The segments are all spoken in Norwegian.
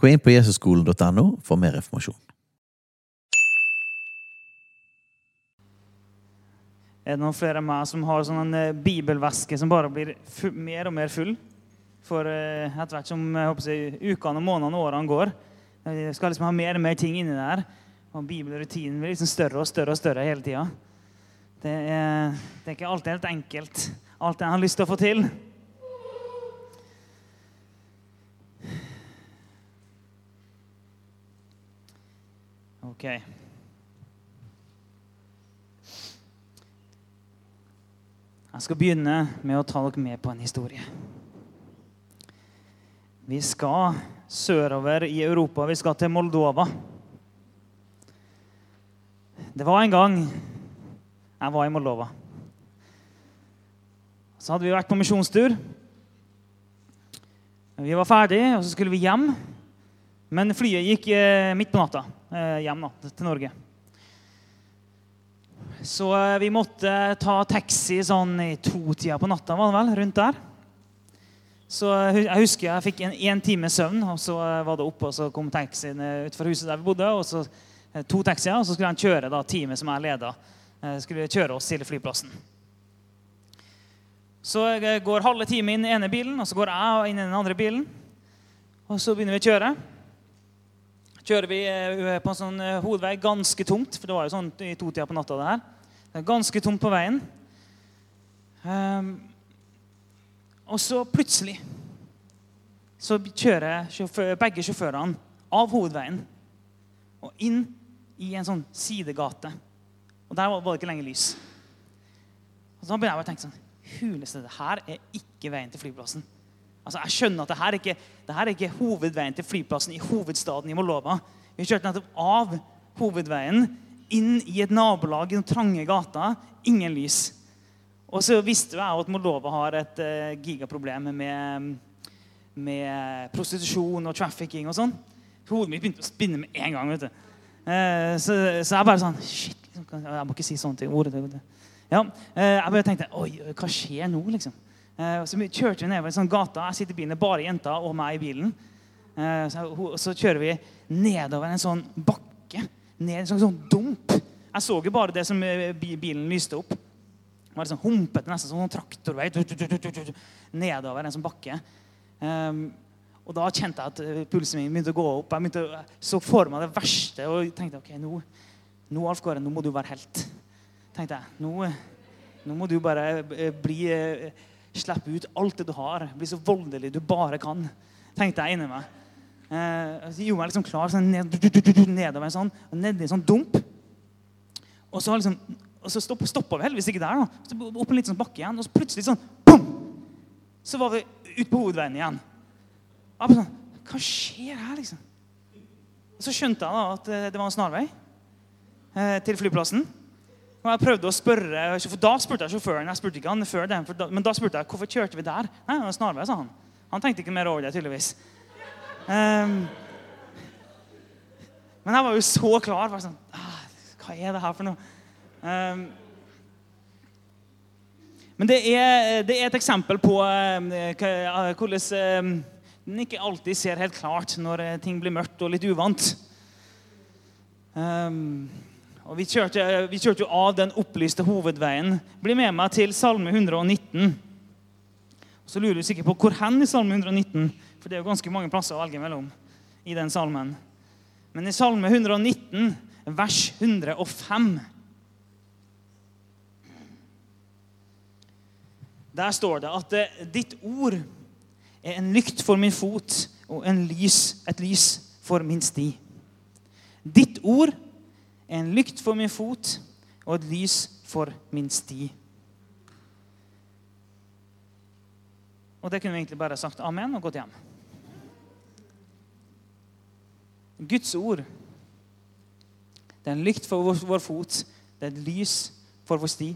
Gå inn på jesusskolen.no for mer informasjon. Er det noen flere av meg som har sånn en eh, bibelveske som bare blir mer og mer full? For eh, etter hvert som jeg ukene, månedene og årene går, eh, jeg skal liksom ha mer og mer ting inni der. Og bibelrutinen blir liksom større og større og større hele tida. Det, det er ikke alltid helt enkelt, alt jeg har lyst til å få til. Ok. Jeg skal begynne med å ta dere med på en historie. Vi skal sørover i Europa. Vi skal til Moldova. Det var en gang jeg var i Moldova. Så hadde vi vært på misjonstur. Vi var ferdige, og så skulle vi hjem. Men flyet gikk eh, midt på natta hjem da, til Norge. Så eh, vi måtte ta taxi sånn i to-tida på natta, var det vel? Rundt der. Så eh, jeg husker jeg fikk en én time søvn, og så eh, var det oppe, og så kom taxien eh, utenfor huset der vi bodde. og så eh, To taxier, og så skulle han kjøre da, teamet som jeg leda, eh, skulle kjøre oss til flyplassen. Så eh, går halve time inn i den ene bilen, og så går jeg inn i den andre bilen. Og så begynner vi å kjøre. Kjører vi eh, på en sånn eh, hovedvei ganske tungt, for det var jo sånn i to-tida på natta. det her. Det er ganske tungt på veien. Um, og så plutselig så kjører sjåfør, begge sjåførene av hovedveien og inn i en sånn sidegate. Og der var det ikke lenger lys. Og så begynner jeg å tenke sånn Huleste, det her er ikke veien til flyplassen. Altså, Jeg skjønner at det her er ikke, det her er ikke hovedveien til flyplassen i hovedstaden i Moldova. Vi kjørte nettopp av hovedveien inn i et nabolag i noen trange gata. Ingen lys. Og så visste jo jeg at Moldova har et eh, gigaproblem med, med prostitusjon og trafficking og sånn. Hodet mitt begynte å spinne med en gang. vet du. Eh, så, så jeg bare sånn Shit, liksom, jeg må ikke si sånne ting. Ordet, det, det. Ja, eh, jeg bare tenkte Oi, hva skjer nå, liksom? Eh, så kjørte vi nedover en sånn gata. Jeg sitter i bilen, bare jenta og meg i bilen. Eh, så, kjører vi nedover en sånn bakke. Ned en sånn, sånn dump. Jeg så jo bare det som eh, bilen lyste opp. Det var liksom humpete, nesten som en traktorvei. Tu, tu, Nedover en sånn bakke. Ehm, og da kjente jeg at pulsen min begynte å gå opp. Jeg begynte så for meg det verste og tenkte ok, nå, nå Alf Kåre, nå må du være helt. tenkte jeg. Nå, nå må du bare bli Slippe ut alt det du har. Bli så voldelig du bare kan. tenkte jeg inni meg. Eh, så gjorde meg liksom klar sånn ned, nedover sånn, nedi en sånn dump. Og så, liksom, og så stopp, stoppa vi heldigvis ikke der. da. Så opp en liten sånn bakke igjen, og så plutselig sånn boom! Så var vi ute på hovedveien igjen. Jeg sånn, Hva skjer her, liksom? Så skjønte jeg da at eh, det var en snarvei eh, til flyplassen. Og jeg prøvde å spørre, for Da spurte jeg sjåføren. jeg spurte ikke han før det, da, Men da spurte jeg hvorfor kjørte vi der. Nei, det var snarvei, sa han. Han tenkte ikke mer over det, tydeligvis. Um, men jeg var jo så klar. Bare sånn, ah, hva er det her for noe? Um, men det er, det er et eksempel på eh, hvordan eh, en ikke alltid ser helt klart når eh, ting blir mørkt og litt uvant. Ehm, og vi kjørte, vi kjørte jo av den opplyste hovedveien. Bli med meg til Salme 119. Så lurer du sikkert på hvor hen i Salme 119, for det er jo ganske mange plasser å velge mellom i den salmen. Men i Salme 119, vers 105 Der står det at eh, ditt ord er en lykt for min fot og lys, et lys for min sti. Ditt ord en lykt for min fot og et lys for min sti. Og det kunne vi egentlig bare sagt amen og gått hjem. Guds ord. Det er en lykt for vår, fot. Det er et lys for vår sti.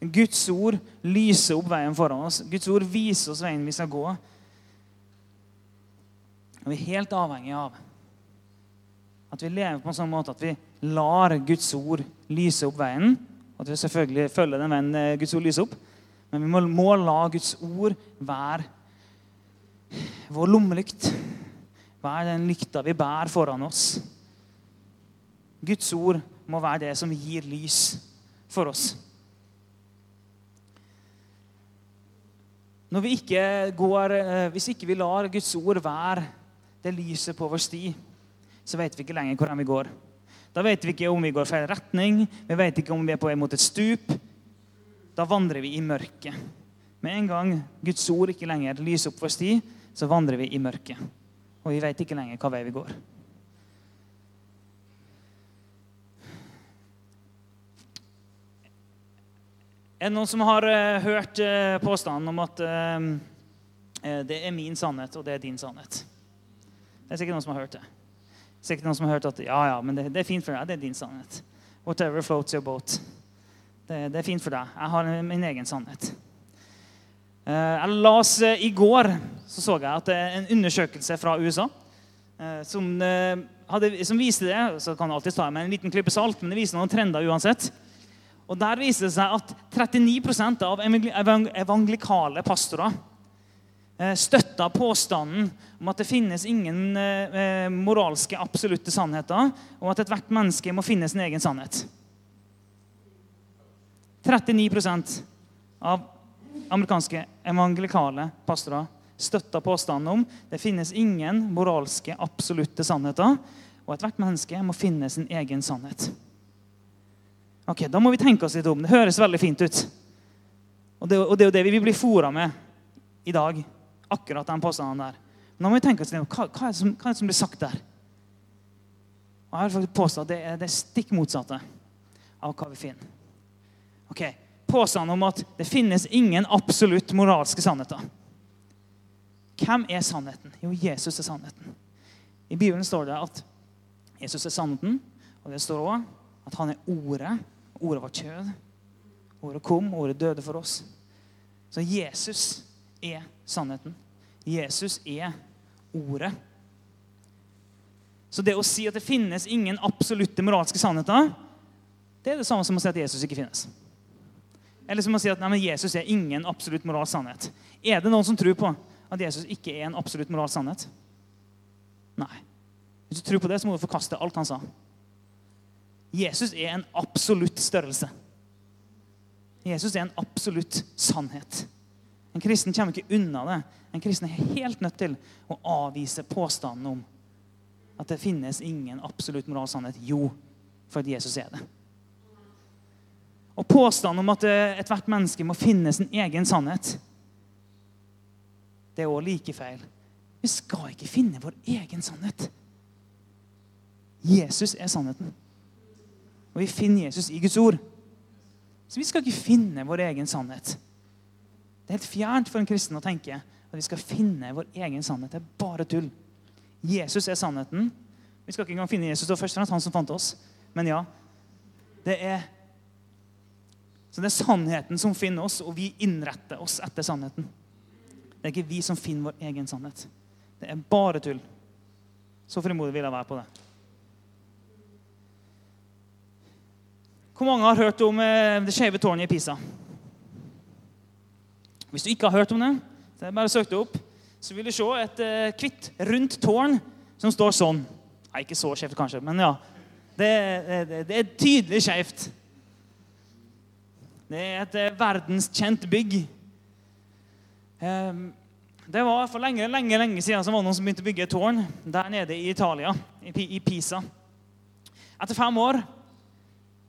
Guds ord lyser opp veien foran oss. Guds ord viser oss veien vi skal gå. Og Vi er helt avhengig av at vi lever på en sånn måte at vi lar Guds ord lyse opp veien. At vi selvfølgelig følger den veien eh, Guds ord lyser opp. Men vi må, må la Guds ord være vår lommelykt. Være den lykta vi bærer foran oss. Guds ord må være det som gir lys for oss. Når vi ikke går, eh, hvis ikke vi lar Guds ord være det lyset på vår sti, så vet vi ikke lenger hvordan vi går. Da vet vi ikke om vi går feil retning, vi vet ikke om vi er på vei mot et stup. Da vandrer vi i mørket. Med en gang Guds ord ikke lenger lyser opp vår sti, så vandrer vi i mørket. Og vi vet ikke lenger hva vei vi går. Er det noen som har uh, hørt uh, påstanden om at uh, det er min sannhet, og det er din sannhet? Det er sikkert noen som har hørt det. Sikkert noen som har hørt at ja, ja, men det, det er fint for deg. Det er din sannhet. Whatever floats your boat. Det, det er fint for deg. Jeg har min egen sannhet. Jeg las I går så, så jeg at det er en undersøkelse fra USA som, hadde, som viste det. Så kan jeg alltid ta med en liten klype salt, men det viser noen trender uansett. Og Der viser det seg at 39% av evangelikale pastorer eh, støtta påstanden om at det finnes ingen eh, moralske absolutte sannheter, og at ethvert menneske må finne sin egen sannhet. 39% av amerikanske evangelikale pastorer støtta påstanden om det finnes ingen moralske absolutte sannheter, og ethvert menneske må finne sin egen sannhet. Ok, Da må vi tenke oss litt om. Det høres veldig fint ut. Og det, og det er jo det vi blir fora med i dag. Akkurat den påstanden der. Men nå må vi tenke oss hva, hva, er som, hva, er det som blir sagt der. Og jeg vil faktisk påstå at det er det stikk motsatte av hva vi finner. Ok, Påstanden om at det finnes ingen absolutt moralske sannheter. Hvem er sannheten? Jo, Jesus er sannheten. I Bibelen står det at Jesus er sannheten, og det står også at han er ordet Ordet var kjød. Ordet kom, ordet døde for oss. Så Jesus er sannheten. Jesus er ordet. Så det å si at det finnes ingen absolutte moralske sannheter, det er det samme som å si at Jesus ikke finnes. Eller som å si at nei, Jesus er ingen absolutt moralsk sannhet. Er det noen som tror på at Jesus ikke er en absolutt moralsk sannhet? Nei. Hvis du tror på det, så må du forkaste alt han sa. Jesus er en absolutt størrelse. Jesus er en absolutt sannhet. En kristen kommer ikke unna det. En kristen er helt nødt til å avvise påstanden om at det finnes ingen absolutt moralsk sannhet. Jo, at Jesus er det. Og påstanden om at ethvert menneske må finne sin egen sannhet, det er òg like feil. Vi skal ikke finne vår egen sannhet. Jesus er sannheten. Og vi finner Jesus i Guds ord. Så vi skal ikke finne vår egen sannhet. Det er helt fjernt for en kristen å tenke at vi skal finne vår egen sannhet. Det er bare tull. Jesus er sannheten. Vi skal ikke engang finne Jesus. Det var først og fremst han som fant oss. Men ja, det er Så det er sannheten som finner oss, og vi innretter oss etter sannheten. Det er ikke vi som finner vår egen sannhet. Det er bare tull. Så frimodig vil jeg være på det. Hvor mange har hørt om eh, det skeive tårnet i Pisa? Hvis du ikke har hørt om det, så er det bare å søke det opp. Så vil du se et hvitt, uh, rundt tårn som står sånn. Nei, ikke så skjevt, kanskje, men ja. Det, det, det er tydelig skjevt. Det er et uh, verdenskjent bygg. Um, det var for lenge lenge, lenge siden som var noen som begynte å bygge et tårn der nede i Italia, i, Pisa. Etter fem år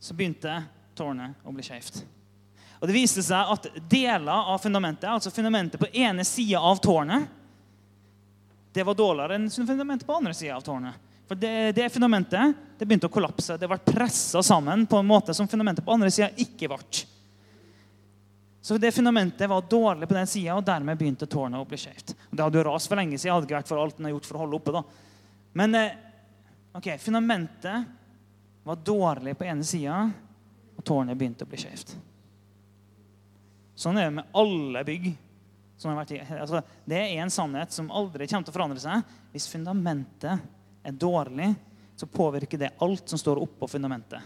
så begynte tårnet å bli skjevt. Og Det viste seg at deler av fundamentet, altså fundamentet på ene sida av tårnet, det var dårligere enn fundamentet på andre sida av tårnet. For det, det, fundamentet det begynte å kollapse. Det ble pressa sammen på en måte som fundamentet på andre sida ikke ble. Så det fundamentet var dårlig på den sida, og dermed begynte tårnet å bli skjevt. Det hadde jo rast for lenge siden. hadde ikke vært for alt den har gjort for å holde oppe. da. Men eh, Ok, Fundamentet var dårlig på ene sida, og tårnet begynte å bli skjevt. Sånn er det med alle bygg. Altså, det er en sannhet som aldri kommer til å forandre seg. Hvis fundamentet er dårlig, så påvirker det alt som står oppå fundamentet.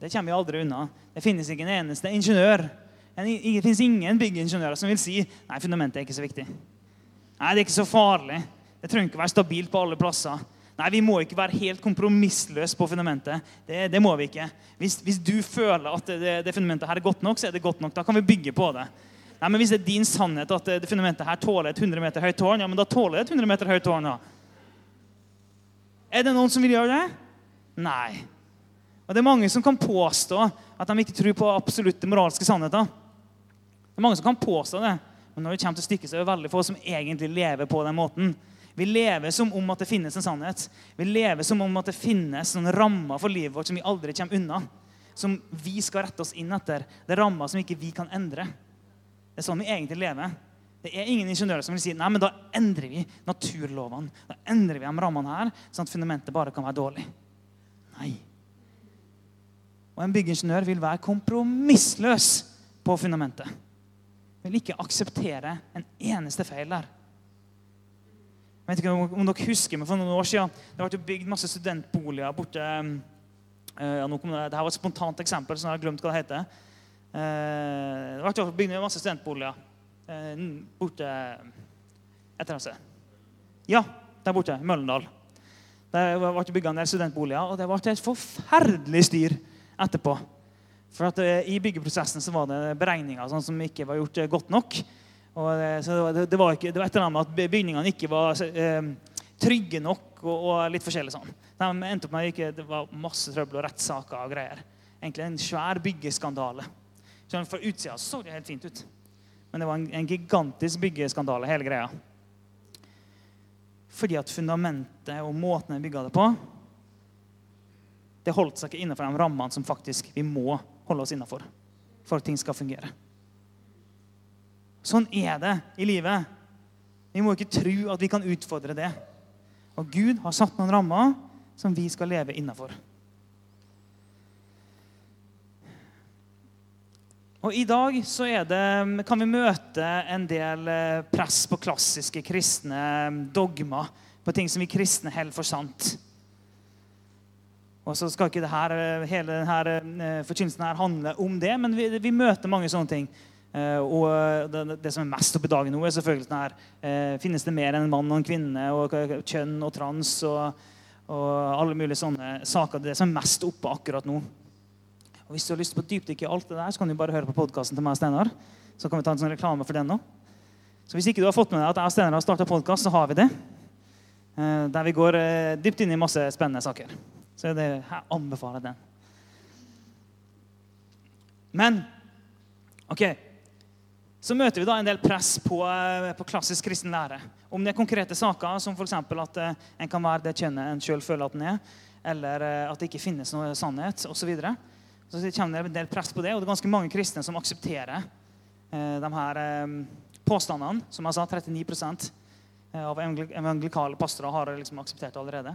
Det kommer vi aldri unna. Det finnes ikke en eneste ingeniør det finnes ingen byggingeniører som vil si nei, fundamentet er ikke så viktig. Nei, det er ikke så farlig. Det trenger ikke være stabilt på alle plasser. Nei, Vi må ikke være helt kompromissløse på fundamentet. Det, det må vi ikke. Hvis, hvis, du føler at det, det, fundamentet her er godt nok, så er det godt nok. Da kan vi bygge på det. Nei, men Hvis det er din sannhet at det fundamentet her tåler et 100 meter høyt tårn, ja, men da tåler det et 100 meter høyt tårn. da. Er det noen som vil gjøre det? Nei. Og Det er mange som kan påstå at de ikke tror på absolutte moralske sannheter. Det er mange som kan påstå det, men når det kommer til stykket, så er det veldig få som egentlig lever på den måten. Vi lever som om at det finnes en sannhet. Vi lever som om at det finnes noen rammer for livet vårt som vi aldri kommer unna. Som vi skal rette oss inn etter. Det er rammer som ikke vi kan endre. Det er sånn vi egentlig lever. Det er ingen ingeniører som vil si nei, men da endrer vi naturlovene. Da endrer vi de rammene her, sånn at fundamentet bare kan være dårlig. Nei. Og en byggingeniør vil være kompromissløs på fundamentet vil ikke akseptere en eneste feil der. Jeg vet ikke om dere husker, men For noen år siden det ble bygd masse studentboliger borte uh, ja, det, Dette var et spontant eksempel, så jeg har glemt hva det heter. Uh, det ble bygd masse studentboliger uh, borte et eller annet. Ja, der borte. Møllendal. Det ble bygd en del studentboliger, og det ble et forferdelig styr etterpå. For at I byggeprosessen så var det beregninger sånn som ikke var gjort godt nok. Og, uh, så det, det, var ikke, det var et eller annet med at bygningene ikke var trygge nok. Og, og, litt forskjellig sånn. De endte opp med ikke, Det var masse trøbbel og rettssaker og greier. Egentlig en svær byggeskandale. Så Fra utsida så det helt fint ut. Men det var en, en gigantisk byggeskandale, hele greia. Fordi at fundamentet og måten jeg bygga det på, det holdt seg ikke innenfor de rammene som faktisk vi må holde oss innafor for at ting skal fungere. Sånn er det i livet. Vi må ikke tro at vi kan utfordre det. Og Gud har satt noen rammer som vi skal leve innafor. Og I dag så det, kan vi møte en del eh, press på klassiske kristne dogmer, på ting som vi kristne holder for sant. Og så skal ikke her, eh, hele denne eh, forkynnelsen handle om det, men vi, vi møter mange sånne ting. Uh, og det, det, som er mest oppe i dagen nå, er selvfølgelig sånn her uh, Finnes det mer enn en mann og en kvinne, og kjønn og trans og, og, alle mulige sånne saker? Det er det som er mest oppe akkurat nå. Og Hvis du har lyst på dypdykk i alt det der, så kan du bare høre på podkasten til meg og Steinar. Så kan vi ta en sånn reklame for den nå. Så hvis ikke du har fått med deg at jeg og Steinar har starta podkast, så har vi det. Uh, der vi går dypt inn i masse spennende saker. Så det, jeg anbefaler den. Men ok, så møter vi da en del press på, eh, på klassisk kristen lære. Om det er konkrete saker, som f.eks. at uh, en kan være det kjønnet en sjøl føler at en er, eller uh, at det ikke finnes noe sannhet osv. Så, videre. så kommer det en del press på det, og det er ganske mange kristne som aksepterer de her påstandene. Som jeg sa, 39% av evangelikale pastorer har liksom akseptert allerede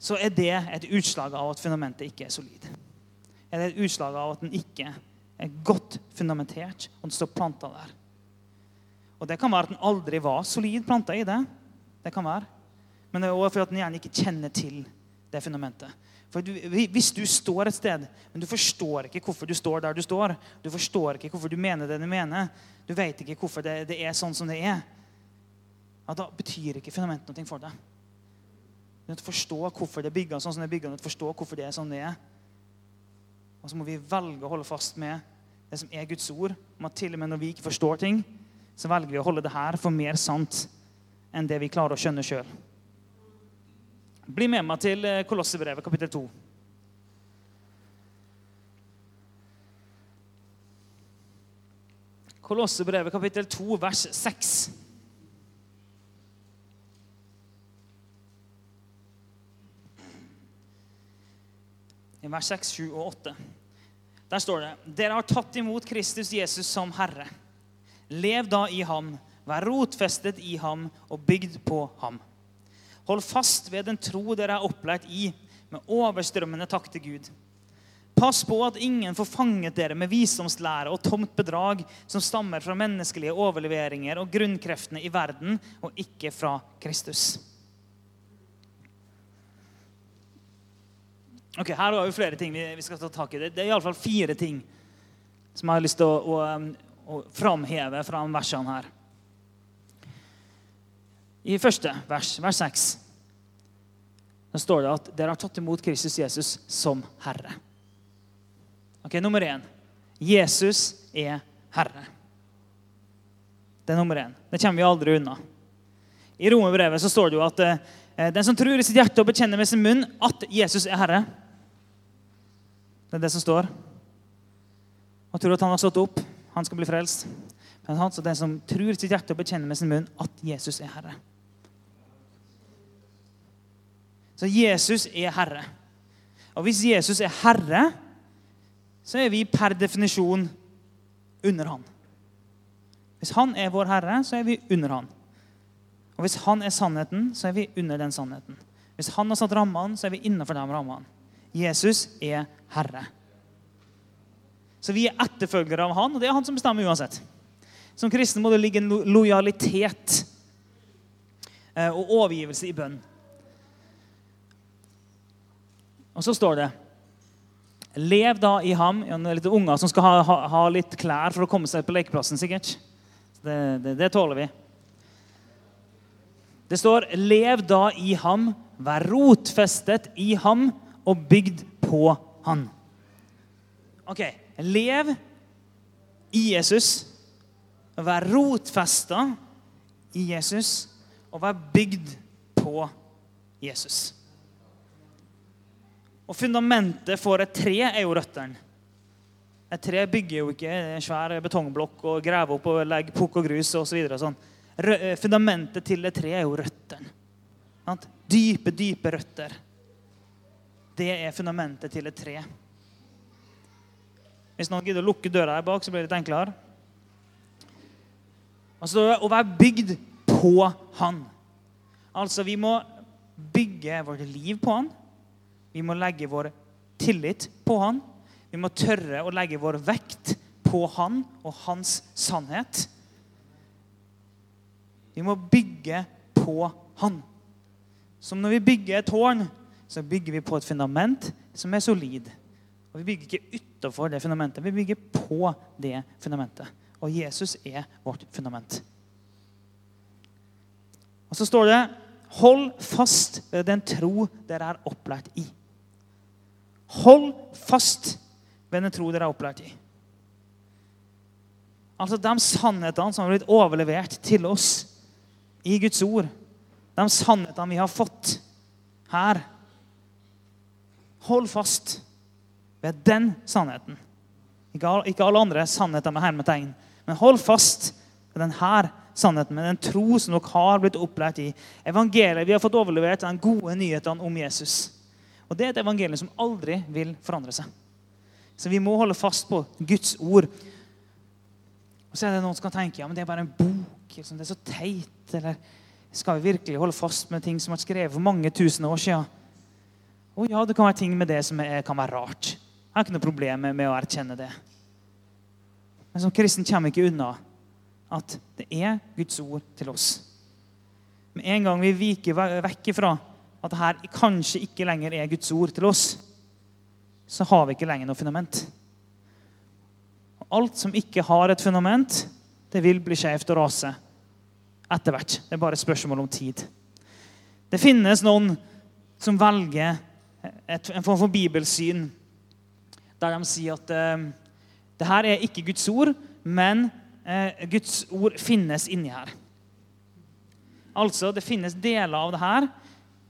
så er det et utslag av at fundamentet ikke er solid. Er det et utslag av at den ikke er godt fundamentert, og den står planta der. Og Det kan være at den aldri var solid planta i det. Det kan være. Men det er også fordi at den gjerne ikke kjenner til det fundamentet. For du, Hvis du står et sted, men du forstår ikke hvorfor du står der du står, du forstår ikke hvorfor du mener det du mener, du vet ikke hvorfor det, det er sånn som det er, ja, da betyr ikke fundamentet noe for deg. Du må forstå hvorfor det er bygga sånn som det er bygga. Sånn. Og så må vi velge å holde fast med det som er Guds ord. om at til og med når vi ikke forstår ting, så velger vi å holde det her for mer sant enn det vi klarer å skjønne sjøl. Bli med meg til eh, Kolossebrevet, kapittel 2. Kolossebrevet, kapittel 2, vers 6. i vers 6, 7 og 8. Der står det Dere har tatt imot Kristus Jesus som Herre. Lev da i ham, vær rotfestet i ham og bygd på ham. Hold fast ved den tro dere er opplært i, med overstrømmende takk til Gud. Pass på at ingen får fanget dere med visdomslære og tomt bedrag som stammer fra menneskelige overleveringer og grunnkreftene i verden, og ikke fra Kristus. Ok, Her har vi flere ting vi skal ta tak i. Det er iallfall fire ting som jeg har lyst til å, å, å framheve fra versene her. I første vers, vers 6, da står det at dere har tatt imot Kristus Jesus som Herre. Ok, Nummer én. Jesus er Herre. Det er nummer én. Det kommer vi aldri unna. I Romerbrevet så står det jo at eh, den som tror i sitt hjerte og bekjenner med sin munn at Jesus er Herre Det er det som står. Og tror at han har stått opp. Han skal bli frelst. Men han, så den som tror i sitt hjerte og bekjenner med sin munn at Jesus er Herre. Så Jesus er Herre. Og hvis Jesus er Herre så er vi per definisjon under han. Hvis han er vår herre, så er vi under han. Og hvis han er sannheten, så er vi under den sannheten. Hvis han har satt rammene, så er vi innenfor de rammene. Jesus er herre. Så vi er etterfølgere av han, og det er han som bestemmer uansett. Som kristen må det ligge en lojalitet eh, og overgivelse i bønn. Og så står det Lev da i ham. Ja, litt unger som skal ha, ha, ha, litt klær for å komme seg på lekeplassen, sikkert. Det, det, det, tåler vi. Det står 'Lev da i ham, vær rotfestet i ham og bygd på han'. Ok, Lev i Jesus, vær rotfesta i Jesus og vær bygd på Jesus. Og fundamentet for et tre er jo røttene. Et tre bygger jo ikke en svær betongblokk og graver opp og legger pukk og grus osv. Så sånn. Eh, fundamentet til det treet er jo røttene. Dype, dype røtter. Det er fundamentet til et tre. Hvis noen gidder å lukke døra her bak, så blir det litt enklere. Altså, Å være bygd på Han. Altså, vi må bygge vårt liv på Han. Vi må legge vår tillit på han. Vi må tørre å legge vår vekt på han og hans sannhet. Vi må bygge på han. Som når vi bygger et tårn, så bygger vi på et fundament som er solid. Og Vi bygger ikke utafor det fundamentet, vi bygger på det fundamentet. Og Jesus er vårt fundament. Og så står det Hold fast ved den tro dere er opplært i. Hold fast ved den tro dere er opplært i. Altså De sannhetene som har blitt overlevert til oss i Guds ord, de sannhetene vi har fått her Hold fast ved den sannheten. Ikke, alle andre sannheter med hermetegn, men hold fast ved denne sannheten, med den tro som dere har blitt opplært i. Evangeliet vi har fått overlevert, den gode nyhetene om Jesus. Og Det er et evangelium som aldri vil forandre seg. Så vi må holde fast på Guds ord. Og Så er det noen som kan tenke ja, men det er bare en bok. Liksom, det er så teit. Eller skal vi virkelig holde fast med ting som er skrevet for mange tusen år siden? Å ja, det kan være ting med det som er, kan være rart. Jeg har ikke noe problem med, å erkjenne det. Men som kristen kommer ikke unna at det er Guds ord til oss. Med en gang vi viker vekk ifra at dette kanskje ikke lenger er Guds ord til oss, så har vi ikke lenger noe fundament. Alt som ikke har et fundament, det vil bli skjevt og rase etter hvert. Det er bare et spørsmål om tid. Det finnes noen som velger et, en form for bibelsyn der de sier at uh, det her er ikke Guds ord, men uh, Guds ord finnes inni her. Altså, det finnes deler av det her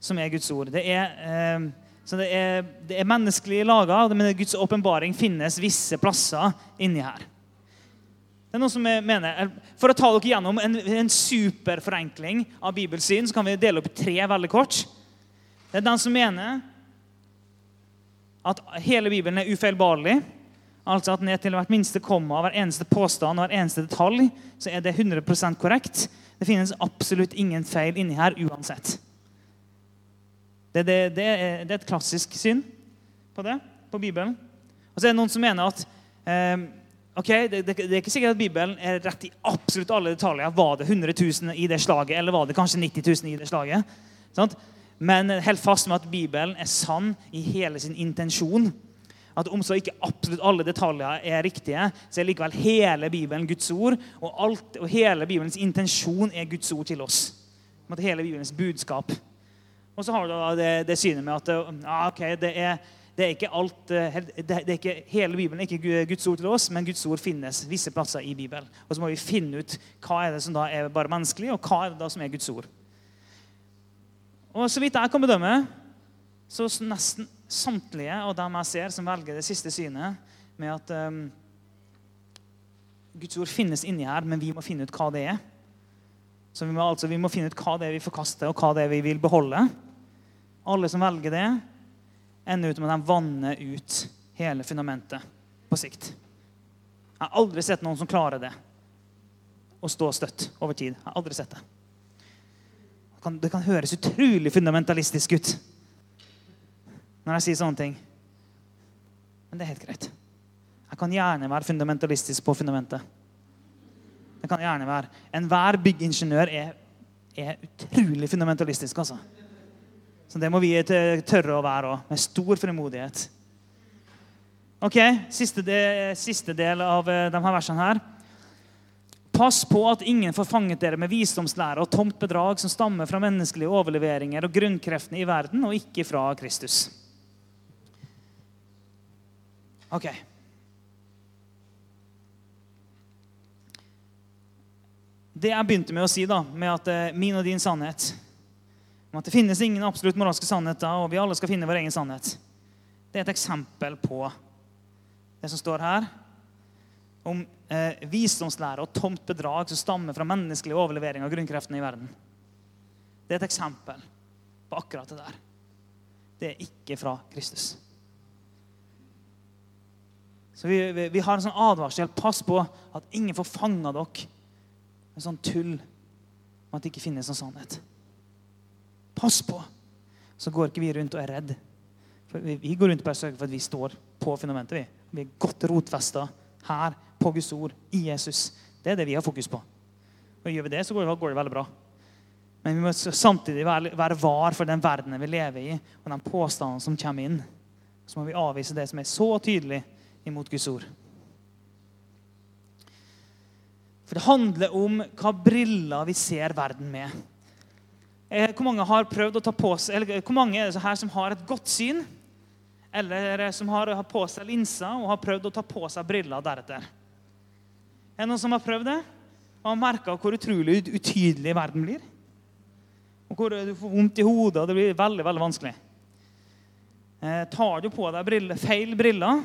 som er Guds ord. Det er, eh, det er, det er menneskelig laga, men Guds åpenbaring finnes visse plasser inni her. Det er noe som jeg mener, For å ta dere gjennom en, en superforenkling av bibelsyn, så kan vi dele opp tre veldig kort. Det er den som mener at hele Bibelen er ufeilbarlig. Altså at ned til hvert minste komma, hver eneste påstand og hver eneste detalj så er det 100% korrekt. Det finnes absolutt ingen feil inni her uansett. Det, det, det, er, det er et klassisk syn på det, på Bibelen. Og så er det noen som mener at eh, ok, det, er ikke sikkert at Bibelen er rett i absolutt alle detaljer. Var det 100 000 i det slaget, eller var det kanskje 90 000 i det slaget? Sant? Men helt fast med at Bibelen er sann i hele sin intensjon. At om så ikke absolutt alle detaljer er riktige, så er likevel hele Bibelen Guds ord. Og, alt, og hele Bibelens intensjon er Guds ord til oss. Hele Bibelens budskap. Og så har du da det, det synet med at ja, ok, det er det er ikke alt, eh, det er ikke, hele Bibelen ikke Guds ord til oss, men Guds ord finnes visse plasser i Bibelen. Og så må vi finne ut hva er det som da er bare menneskelig, og hva er det da som er Guds ord. Og så vidt jeg kan bedømme, så nesten samtlige av dem jeg ser som velger det siste synet, med at um, Guds ord finnes inni her, men vi må finne ut hva det er. Så vi må, altså, vi må finne ut hva det er vi forkaster, og hva det er vi vil beholde. Alle som velger det, ender ut med at de vanner ut hele fundamentet på sikt. Jeg har aldri sett noen som klarer det. Å stå støtt over tid. Jeg har aldri sett det. Det kan, det kan høres utrolig fundamentalistisk ut når jeg sier sånne ting. Men det er helt greit. Jeg kan gjerne være fundamentalistisk på fundamentet. Det kan gjerne være. Enhver byggingeniør er, er utrolig fundamentalistisk. altså. Så det må vi tørre å være òg, med stor frimodighet. Ok, Siste del, siste del av de her versene her. Pass på at ingen får fanget dere med visdomslære og tomt bedrag som stammer fra menneskelige overleveringer og grunnkreftene i verden, og ikke fra Kristus. Ok. Det jeg begynte med å si, da, med at eh, min og din sannhet om at det finnes ingen absolutt moralske sannheter, og vi alle skal finne vår egen sannhet. Det er et eksempel på det som står her, om eh, visdomslære og tomt bedrag som stammer fra menneskelig overlevering av grunnkreftene i verden. Det er et eksempel på akkurat det der. Det er ikke fra Kristus. Så vi, vi, vi har en sånn advarsel. Pass på at ingen får fanga dere med sånn tull om at det ikke finnes noen sannhet. Pass på! Så går ikke vi rundt og er redd. For vi, går rundt og bare sørger for at vi står på fundamentet. Vi, vi er godt rotfesta her på Guds ord, i Jesus. Det er det vi har fokus på. Og Gjør vi det, så går det, går det veldig bra. Men vi må samtidig være, være, var for den verdenen vi lever i, og den påstanden som kommer inn. Så må vi avvise det som er så tydelig imot Guds ord. For det handler om hva briller vi ser verden med. Eh, hvor mange har prøvd å ta på seg, eller hvor mange er det her som har et godt syn? Eller som har, har på seg linser og har prøvd å ta på seg briller deretter? Er det noen som har prøvd det? Og har merka hvor utrolig utydelig verden blir? Og hvor du får vondt i hodet, og det blir veldig veldig vanskelig. Eh, tar du på deg briller, feil briller,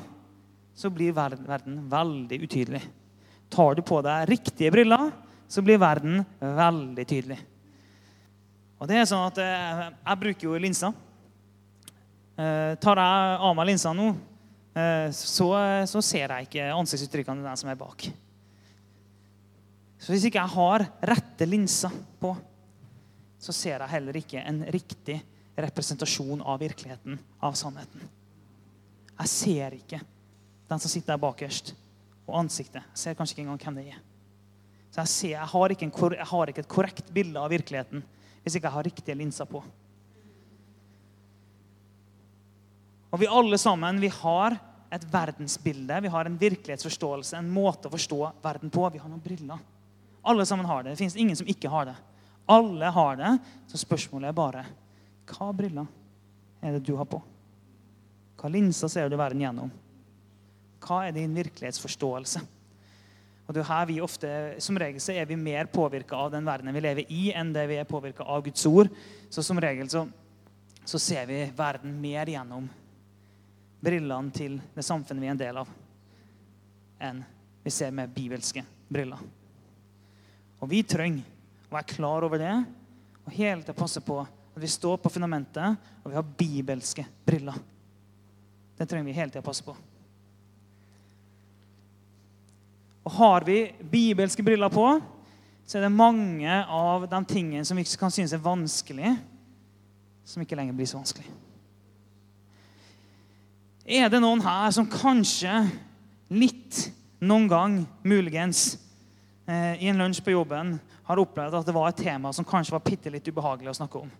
så blir verden veldig utydelig. Tar du på deg riktige briller, så blir verden veldig tydelig. Og det er sånn at eh, Jeg bruker jo linser. Eh, tar jeg av meg linsa nå, eh, så, så, ser jeg ikke ansiktsuttrykkene til den som er bak. Så hvis ikke jeg har rette linser på, så ser jeg heller ikke en riktig representasjon av virkeligheten, av sannheten. Jeg ser ikke den som sitter der bakerst, og ansiktet. Jeg ser kanskje ikke engang hvem det er. Så jeg, ser, jeg, har en, jeg har ikke et korrekt bilde av virkeligheten hvis ikke jeg har riktige linser på. Og vi alle sammen vi har et verdensbilde, vi har en virkelighetsforståelse, en måte å forstå verden på. Vi har noen briller. Alle sammen har det. Det fins ingen som ikke har det. Alle har det. Så spørsmålet er bare hva briller er det du har på? Hva linser ser du verden gjennom? Hva er din virkelighetsforståelse? Og det er her vi ofte, Som regel så er vi mer påvirka av den verdenen vi lever i, enn det vi er påvirka av Guds ord. Så som regel så, så, ser vi verden mer gjennom brillene til det samfunnet vi er en del av, enn vi ser med bibelske briller. Og vi trenger å være klar over det og hele tida passe på at vi står på fundamentet, og vi har bibelske briller. Det trenger vi hele tida passe på. Og har vi bibelske briller på, så er det mange av de tingene som vi kan synes er vanskelig, som ikke lenger blir så vanskelig. Er det noen her som kanskje litt, noen gang, muligens, eh, i en lunsj på jobben har opplevd at det var et tema som kanskje var bitte litt ubehagelig å snakke om?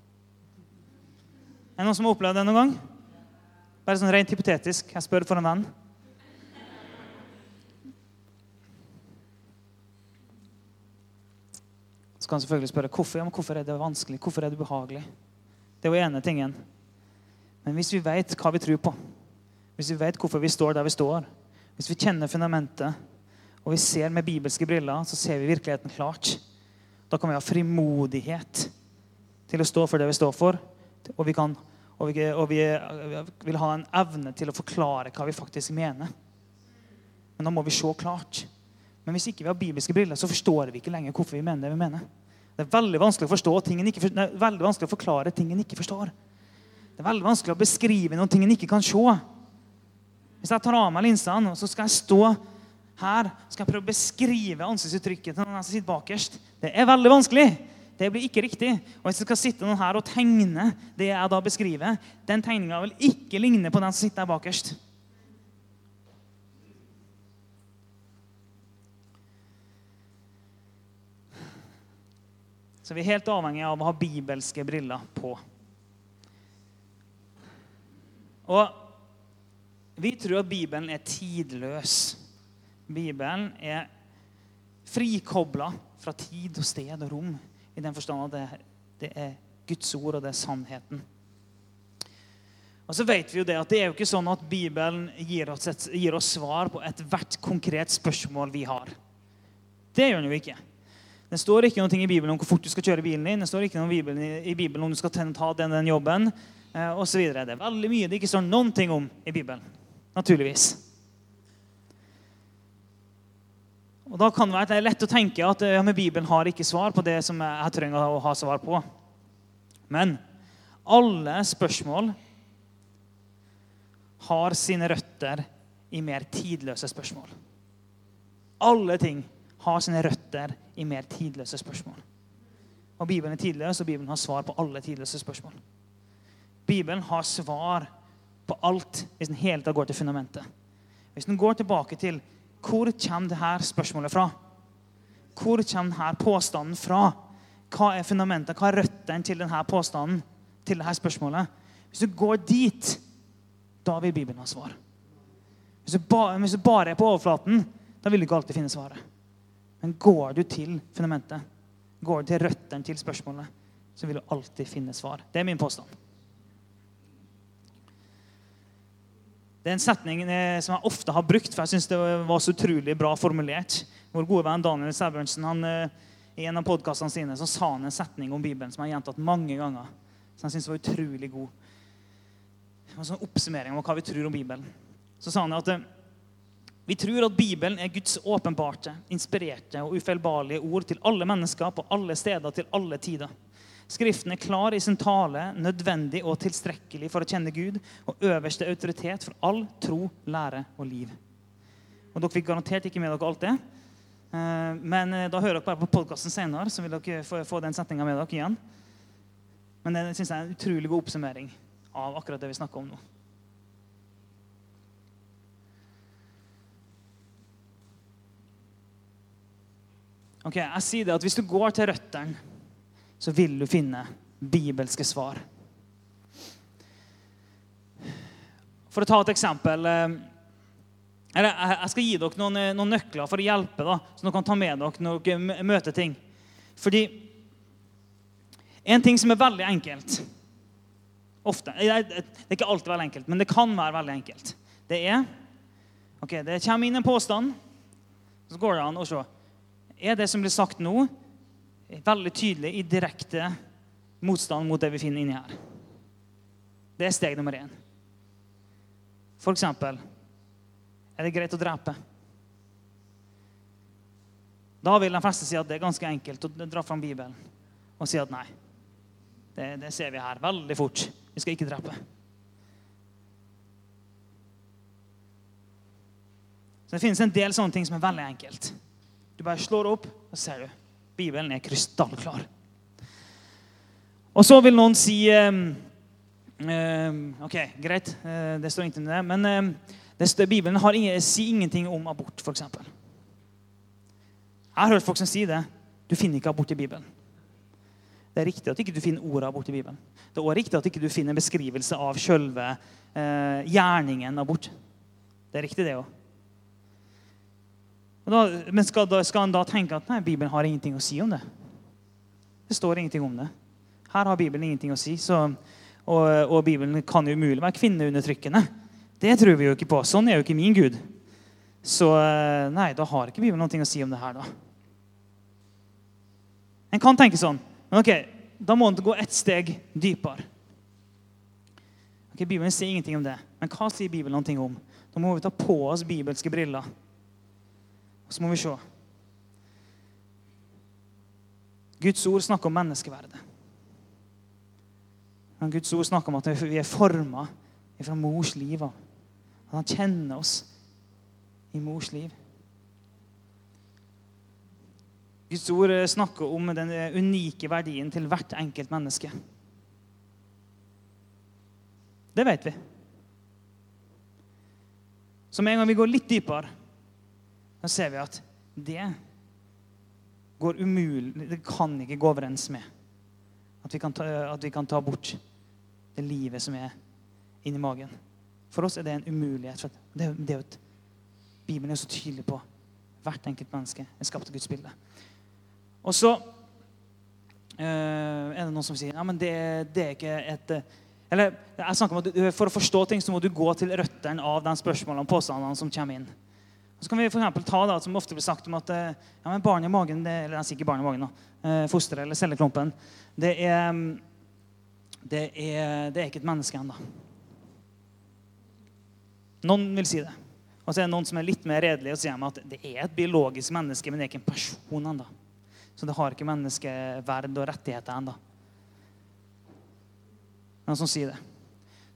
Er det noen som har opplevd det noen gang? Bare sånn rent hypotetisk. Jeg spør for en venn. Så kan han selvfølgelig spørre hvorfor, ja, hvorfor er det vanskelig, hvorfor er det ubehagelig. Det er jo ene tingen. Men hvis vi vet hva vi tror på, hvis vi vet hvorfor vi står der vi står, hvis vi kjenner fundamentet, og vi ser med bibelske briller, så ser vi virkeligheten klart. Da kan vi ha frimodighet til å stå for det vi står for. Og vi, kan, og vi, og vi vil ha en evne til å forklare hva vi faktisk mener. Men da må vi se klart. Men hvis ikke vi har bibelske briller, så forstår vi ikke lenger hvorfor vi mener det vi mener. Det er veldig vanskelig å, forstå ting en ikke, det er veldig vanskelig å forklare ting en ikke forstår. Det er veldig vanskelig å beskrive noen ting en ikke kan se. Hvis jeg tar av meg linsene, så skal jeg stå her skal jeg prøve å beskrive ansiktsuttrykket til noen som sitter bakerst. Det er veldig vanskelig. Det blir ikke riktig. Og Hvis det skal sitte noen her og tegne det jeg da beskriver, den tegninga vil ikke ligne på den som sitter der bakerst. Så vi er helt avhengig av å ha bibelske briller på. Og vi tror at Bibelen er tidløs. Bibelen er frikobla fra tid og sted og rom, i den forstand at det, er Guds ord, og det er sannheten. Og så vet vi jo det at det er jo ikke sånn at Bibelen gir oss, et, gir oss svar på ethvert konkret spørsmål vi har. Det gjør den jo ikke. Det står ikke noe i Bibelen om hvor fort du skal kjøre bilen din. Det står ikke noe i Bibelen, om du skal ta den, den jobben eh, osv. Det er veldig mye det ikke står noen ting om i Bibelen. Naturligvis. Og Da kan det være lett å tenke at ja, Bibelen har ikke svar på det som jeg trenger å ha svar på. Men alle spørsmål har sine røtter i mer tidløse spørsmål. Alle ting har sine røtter i mer tidløse spørsmål. Og Bibelen er tidløs, og Bibelen har svar på alle tidløse spørsmål. Bibelen har svar på alt hvis den hele tatt går til fundamentet. Hvis den går tilbake til hvor kommer her spørsmålet fra? Hvor kommer denne påstanden fra? Hva er fundamentet, hva er røttene til denne påstanden? til dette spørsmålet? Hvis du går dit, da vil Bibelen ha svar. Hvis du, ba, hvis du bare er på overflaten, da vil du ikke alltid finne svaret. Men går du til fundamentet, går du til røttene til spørsmålet, så vil du alltid finne svar. Det er min påstand. Det er en setning eh, som jeg ofte har brukt, for jeg synes det var så utrolig bra formulert. Vår gode venn Daniel Sæbjørnsen han, eh, i en av podkastene sine så sa han en setning om Bibelen som jeg har gjentatt mange ganger. Som jeg synes var utrolig god. Det var en sånn oppsummering av hva vi tror om Bibelen. Så sa han at eh, vi tror at Bibelen er Guds åpenbarte, inspirerte og ufeilbarlige ord til alle mennesker på alle steder til alle tider. Skriften er klar i sin tale, nødvendig og tilstrekkelig for å kjenne Gud, og øverste autoritet for all tro, lære og liv. Og Dere fikk garantert ikke med dere alt det, eh, men eh, da hører dere bare på podkasten senere, så vil dere få den setninga med dere igjen. Men det synes jeg er en utrolig god oppsummering av akkurat det vi snakker om nå. Ok, jeg sier det at Hvis du går til røttene så vil du finne bibelske svar. For å ta et eksempel eh, Jeg skal gi dere noen, eh, noen nøkler for å hjelpe, da, så dere kan ta med dere når dere møter ting. Fordi en ting som er veldig enkelt Ofte. Det er ikke alltid veldig enkelt, men det kan være veldig enkelt. Det er ok, Det kommer inn en påstand, så går det an å se. Er det som blir sagt nå, veldig tydelig i direkte motstand mot det vi finner inni her. Det er steg nummer én. For eksempel er det greit å drepe. Da vil de fleste si at det er ganske enkelt å dra fram Bibelen og si at nei. Det, det ser vi her veldig fort. Vi skal ikke drepe. Så Det finnes en del sånne ting som er veldig enkelt. Du bare slår opp, og ser du. Bibelen er krystallklar. Og så vil noen si um, um, ok, greit. uh, det står ingenting om det. Men um, det står, Bibelen ingen, sier ingenting om abort, f.eks. Jeg har hørt folk som sier det. Du finner ikke abort i Bibelen. Det er riktig at ikke du finner ordet abort i Bibelen. Det er også riktig at ikke du finner beskrivelse av selve eh, gjerningen abort. Det er riktig, det òg. Men skal, da, skal han da tenke at nei, Bibelen har ingenting å si om det? Det står ingenting om det. Her har Bibelen ingenting å si. Så, og, og, Bibelen kan jo umulig være kvinneundertrykkende. Det tror vi jo ikke på. Sånn er jo ikke min Gud. Så eh, nei, da har ikke Bibelen noe å si om det her, da. En kan tenke sånn. Men ok, da må en gå ett steg dypere. Ok, Bibelen sier ingenting om det. Men hva sier Bibelen noe om? Da må vi ta på oss bibelske briller. Og så må vi se. Guds ord snakker om menneskeverdet. Men Guds ord snakker om at vi er forma fra mors liv. At han kjenner oss i mors liv. Guds ord snakker om den unike verdien til hvert enkelt menneske. Det vet vi. Så med en gang vi går litt dypere, så ser vi at det går umulig Det kan ikke gå overens med at vi, ta, at vi kan ta, bort det livet som er inni magen. For oss er det en umulighet. For det, det, Bibelen er så tydelig på hvert enkelt menneske er skapt av Guds bilde. Og så øh, er det noen som sier ja, men det, det er ikke et eh, eller jeg om at For å forstå ting så må du gå til røttene av de spørsmålene og påstandene som kommer inn. Så kan vi for ta det som ofte blir sagt om at eh, ja, men barn i magen det, eller jeg sier ikke barn i magen, da, fosteret eller celleklumpen det er, det, det er ikke et menneske ennå. Noen vil si det. Og så er det noen som er litt mer redelige og sier at det er et biologisk menneske, men det er ikke en person ennå. Så det har ikke menneskeverd og rettigheter ennå. Noen som sier det.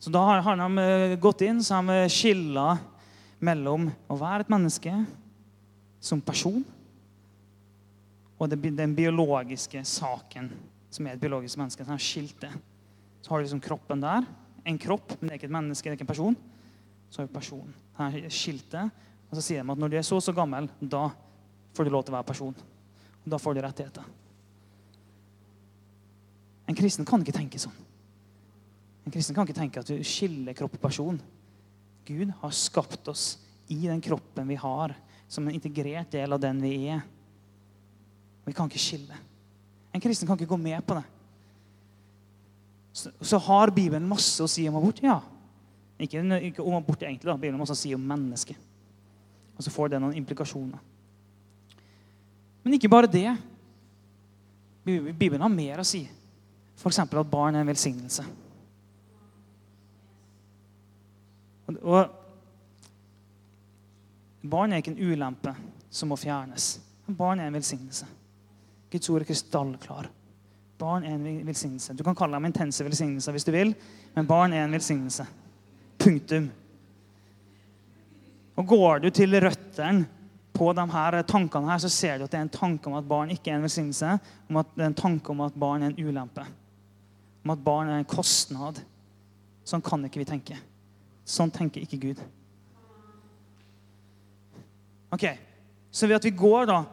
Så da har, har de eh, gått inn så har de skilla mellom å være et menneske som person og den biologiske saken som er et biologisk menneske. Sånn skilt det. Så har du liksom kroppen der. En kropp, men det er ikke et menneske, det er ikke en person. Så har du personen. Her skilt det. Og så sier de at når du er så og så gammel, da får du lov til å være person. Og da får du rettigheter. En kristen kan ikke tenke sånn. En kristen kan ikke tenke at du skiller kropp og person. Gud har skapt oss i den kroppen vi har, som en integrert del av den vi er. Vi kan ikke skille. En kristen kan ikke gå med på det. Så, så har Bibelen masse å si om abort. Ja. Ikke, ikke om abort egentlig, da. Bibelen har masse å si om mennesket. Og så får det noen implikasjoner. Men ikke bare det. Bibelen har mer å si. F.eks. at barn er en velsignelse. Og Barn er ikke en ulempe som må fjernes. Barn er en velsignelse. Guds ord er krystallklar. Barn er en velsignelse. Du kan kalle dem intense velsignelser hvis du vil, men barn er en velsignelse. Punktum. Og går du til røttene på de her tankene her, så ser du at det er en tanke om at barn ikke er en velsignelse. Om at det er en tanke om at barn er en ulempe. Om at barn er en kostnad. Sånn kan ikke vi tenke. Sånn tenker ikke Gud. Ok, Så ved at vi går da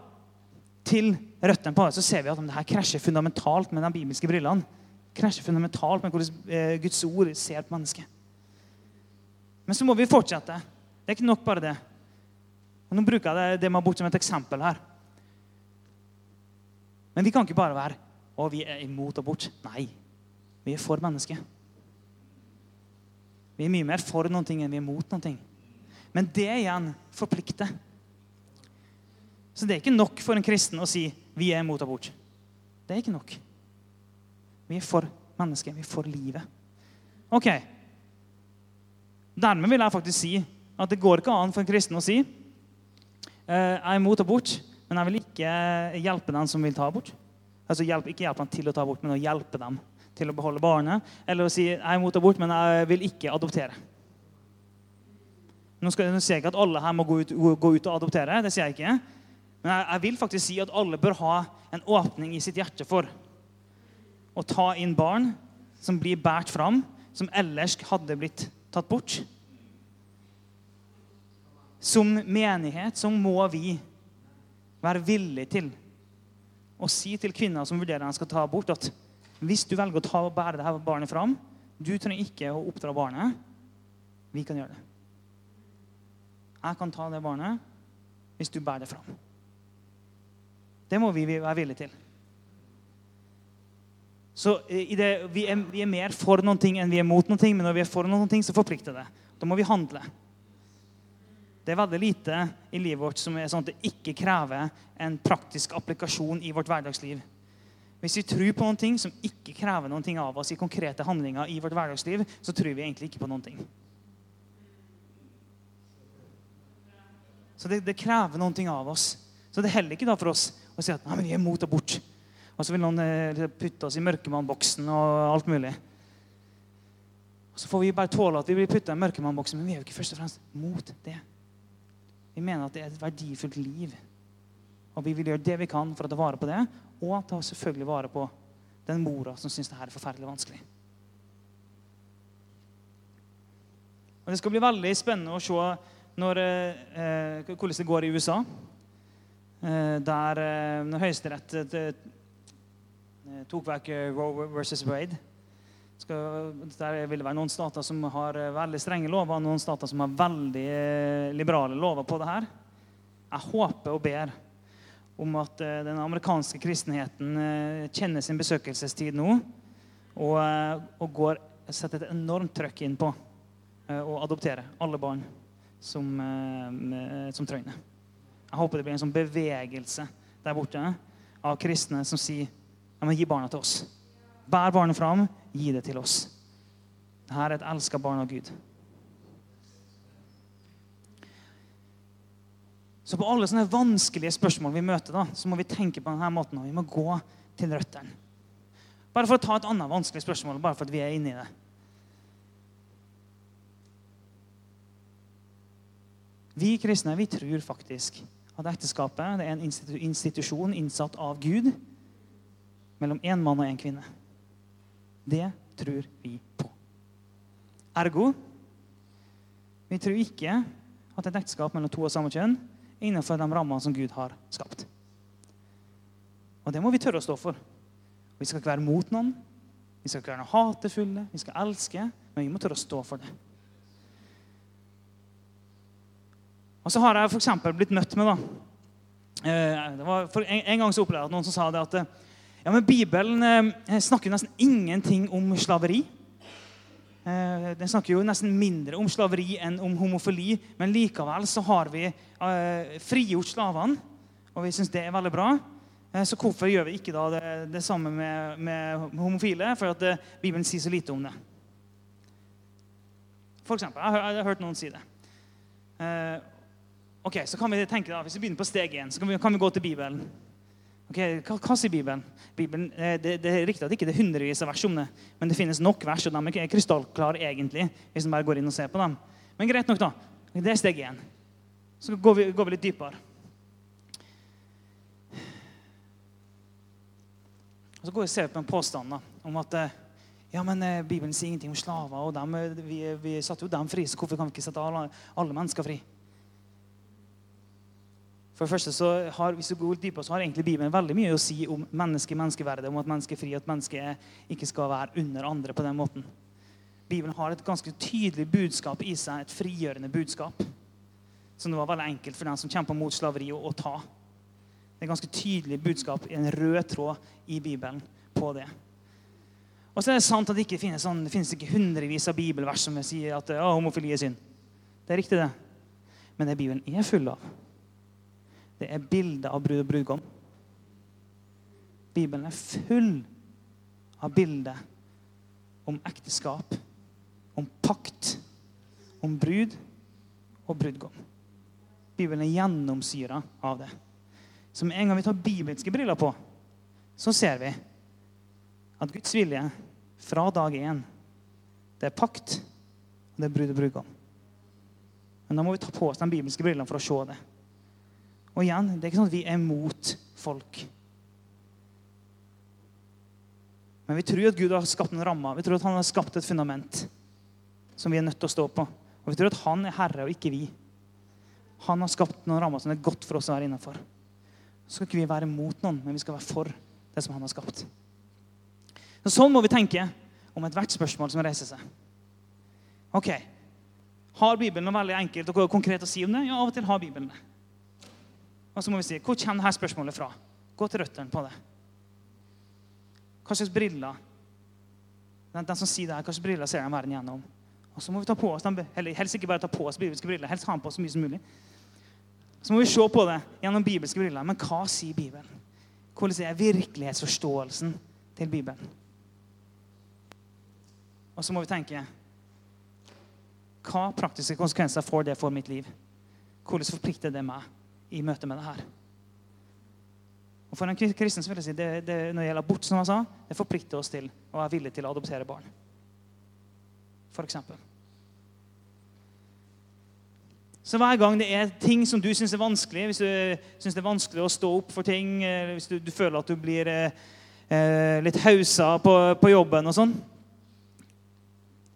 til røttene på det, så ser vi at det her krasjer fundamentalt med de bibelske brillene. Krasjer fundamentalt med hvordan eh, Guds ord ser på mennesket. Men så må vi fortsette. Det er ikke nok bare det. Og nå bruker jeg det med abort som et eksempel her. Men vi kan ikke bare være å, vi er imot abort. Nei, vi er for mennesket. Vi er mye mer for noen ting enn vi er mot noen ting. Men det igjen forplikter. Så det er ikke nok for en kristen å si vi er imot abort. Det er ikke nok. Vi er for mennesket. Vi er for livet. Ok. Dermed vil jeg faktisk si at det går ikke an for en kristen å si Eh, jeg er imot abort, men jeg vil ikke hjelpe den som vil ta abort. Altså hjelp, Ikke hjelpe dem til å ta abort, men å hjelpe dem til å beholde barnet. Eller å si jeg er imot abort, men jeg vil ikke adoptere. Nå, skal, nå sier jeg ikke at alle her må gå ut, gå ut, og adoptere. det sier jeg ikke. Men jeg, jeg, vil faktisk si at alle bør ha en åpning i sitt hjerte for å ta inn barn som blir båret fram, som ellers hadde blitt tatt bort. Som menighet så må vi være villige til å si til kvinner som vurderer at de skal ta abort, at hvis du velger å ta og bære dette barnet fram Du trenger ikke å oppdra barnet. Vi kan gjøre det. Jeg kan ta det barnet hvis du bærer det fram. Det må vi være villige til. Så eh, det, vi, er, vi, er, mer for noen ting enn vi er mot noen ting, men når vi er for noen ting, så forplikter det. Da må vi handle. Det er veldig lite i livet vårt som er sånn at det ikke krever en praktisk applikasjon i vårt hverdagsliv. Hvis vi tror på noen ting som ikke krever noen ting av oss i konkrete handlinger, i vårt hverdagsliv, så tror vi egentlig ikke på noen ting. Så det, det krever noen ting av oss. Så det er heller ikke da for oss å si at Nei, men vi er mot abort. Og så vil noen eh, putte oss i mørkemannboksen og alt mulig. Og Så får vi bare tåle at vi blir putta i mørkemannboksen, men vi er jo ikke først og fremst mot det. Vi mener at det er et verdifullt liv. Og vi vil gjøre det vi kan for å ta vare på det, og ta selvfølgelig vare på den mora som syns det her er forferdelig vanskelig. Og Det skal bli veldig spennende å se når, eh, hvordan det går i USA. Eh, der eh, når Høyesterett eh, eh, tok vekk eh, Roe versus Wade Der vil det være noen stater som har veldig strenge lover, og noen stater som har veldig liberale lover på det her. Jeg håper og ber om at eh, den amerikanske kristenheten eh, kjenner sin besøkelsestid nå og, eh, og går, setter et enormt trøkk inn på å adoptere alle barn som, som trenger det. Jeg håper det blir en sånn bevegelse der borte av kristne som sier ja, men gi barna til oss. Bær barnet fram, gi det til oss. Dette er et elska barn av Gud. Så på alle sånne vanskelige spørsmål vi møter, da, så må vi tenke på denne måten. og Vi må gå til røttene. Bare for å ta et annet vanskelig spørsmål, bare for at vi er inne i det. Vi kristne vi tror faktisk at ekteskapet er en institusjon innsatt av Gud mellom én mann og én kvinne. Det tror vi på. Ergo vi tror ikke at et ekteskap mellom to av samme kjønn innenfor de rammene som Gud har skapt. Og det må vi tørre å stå for. Vi skal ikke være mot noen. Vi skal ikke være noe hatefulle. Vi skal elske, men vi må tørre å stå for det. Og så har jeg f.eks. blitt møtt med da, eh, en, en, gang så opplevde jeg at noen som sa det at ja, men Bibelen eh, snakker nesten ingenting om slaveri. Eh, den snakker jo nesten mindre om slaveri enn om homofili. Men likevel så har vi eh, frigjort slavene, og vi syns det er veldig bra. Eh, så hvorfor gjør vi ikke da det, det samme med, med, homofile? For at Bibelen sier så lite om det. For eksempel, jeg, har, jeg har hørt noen si det. ok, så kan vi tenke da, Hvis vi begynner på steg én, så kan vi, kan vi gå til Bibelen. Okay, hva, hva, sier Bibelen? Bibelen eh, det, det, er riktig at det ikke er hundrevis av vers om det, men det finnes nok vers, og de er krystallklare egentlig, hvis man bare går inn og ser på dem. Men greit nok, da. Det er steg én. Så går vi, går vi litt dypere. Og så går vi og ser på en påstand da, om at eh, ja, men eh, Bibelen sier ingenting om slaver. og dem, vi, vi satte jo dem fri, så hvorfor kan vi ikke sette alle, alle mennesker fri? For det første så har, hvis du går dypere, så har egentlig Bibelen veldig mye å si om menneske, menneskeverdet, om at mennesket er fri, at mennesket ikke skal være under andre på den måten. Bibelen har et ganske tydelig budskap i seg, et frigjørende budskap. Som det var veldig enkelt for den som kjemper mot slaveri, å, ta. Det er ganske tydelig budskap, i en rød tråd i Bibelen på det. Og så er det sant at det ikke finnes, sånn, det finnes ikke hundrevis av bibelvers som sier at homofili er synd. Det er riktig, det. Men det Bibelen er full av, det er bildet av brud og brudgom. Bibelen er full av bilder om ekteskap, om pakt, om brud og brudgom. Bibelen er gjennomsyra av det. Så med en gang vi tar bibelske briller på, så ser vi at Guds vilje fra dag én, det er pakt, og det er brud og brudgom. Men da må vi ta på oss de bibelske brillene for å se det. Og igjen, det er ikke sånn at vi er mot folk. Men vi tror at Gud har skapt en ramme. Vi tror at han har skapt et fundament som vi er nødt til å stå på. Og vi tror at han er herre, og ikke vi. Han har skapt noen rammer som det er godt for oss å være innenfor. Så skal ikke vi være mot noen, men vi skal være for det som han har skapt. Så sånn må vi tenke om ethvert spørsmål som reiser seg. Ok, Har Bibelen noe veldig enkelt og konkret å si om det? Ja, av og til har Bibelen det. Og så må vi si, Hvor kommer dette spørsmålet fra? Gå til røttene på det. Hva slags briller den, den som sier det her, hva slags briller ser de verden gjennom? Og så må vi ta på oss, eller Helst ikke bare ta på oss bibelske briller, helst ha den på så mye som mulig. Så må vi se på det gjennom bibelske briller. Men hva sier Bibelen? Hvordan er virkelighetsforståelsen til Bibelen? Og så må vi tenke hva praktiske konsekvenser får det for mitt liv? Hvordan forplikter det meg i møte med det her? Og For en kristen så vil jeg si, det, det, når det gjelder abort, som jeg sa, det forplikter oss til å være villig til å adoptere barn. For eksempel. Så hver gang det er ting som du syns er vanskelig, hvis du syns det er vanskelig å stå opp for ting, hvis du, du føler at du blir eh, eh litt hausa på, på jobben og sånn,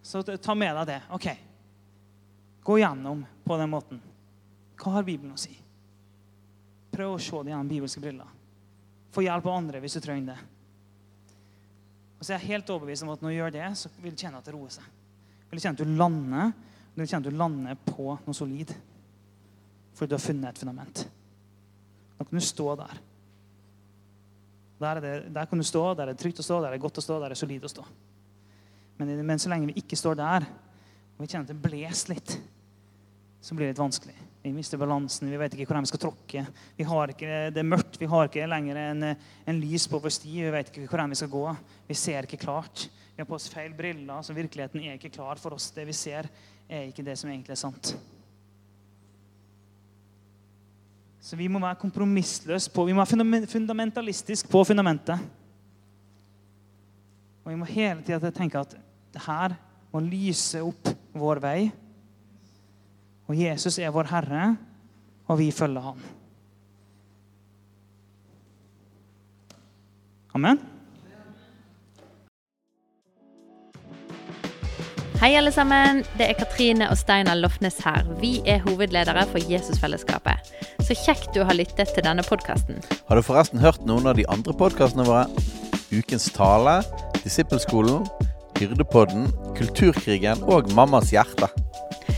så ta med deg det. OK. Gå gjennom på den måten. Hva har Bibelen å si? Prøv å se det gjennom bibelske briller. Få hjelp av andre hvis du trenger det. Og så er jeg helt overbevist om at når du gjør det, så vil du kjenne at det roer seg. Du vil kjenne at du lander, du vil kjenne at du lander på noe solid. Fordi du har funnet et fundament. Da kan du stå der. Der, det, der, kan du stå, der er det trygt å stå, der er det godt å stå, der er det solid å stå. Men, men så lenge vi ikke står der, og vi kjenner at det blåser litt, så blir det litt vanskelig. Vi mister balansen, vi vet ikke hvor vi skal tråkke. Vi har ikke, det er mørkt, vi har ikke lenger en, en lys på vår sti. Vi vet ikke hvor vi skal gå. Vi ser ikke klart. Vi har på oss feil briller, så virkeligheten er ikke klar for oss. Det vi ser, er ikke det som egentlig er sant. Så vi må være kompromissløse på Vi må være fundamentalistiske på fundamentet. Og vi må hele tida tenke at det her må lyse opp vår vei. Og Jesus er vår Herre, og vi følger ham. Amen. Hei, alle sammen. Det er Katrine og Steinar Lofnes her. Vi er hovedledere for Jesusfellesskapet. Så kjekt du har lyttet til denne podkasten. Har du forresten hørt noen av de andre podkastene våre? Ukens tale, Disippelskolen, Hyrdepodden, Kulturkrigen og Mammas hjerte.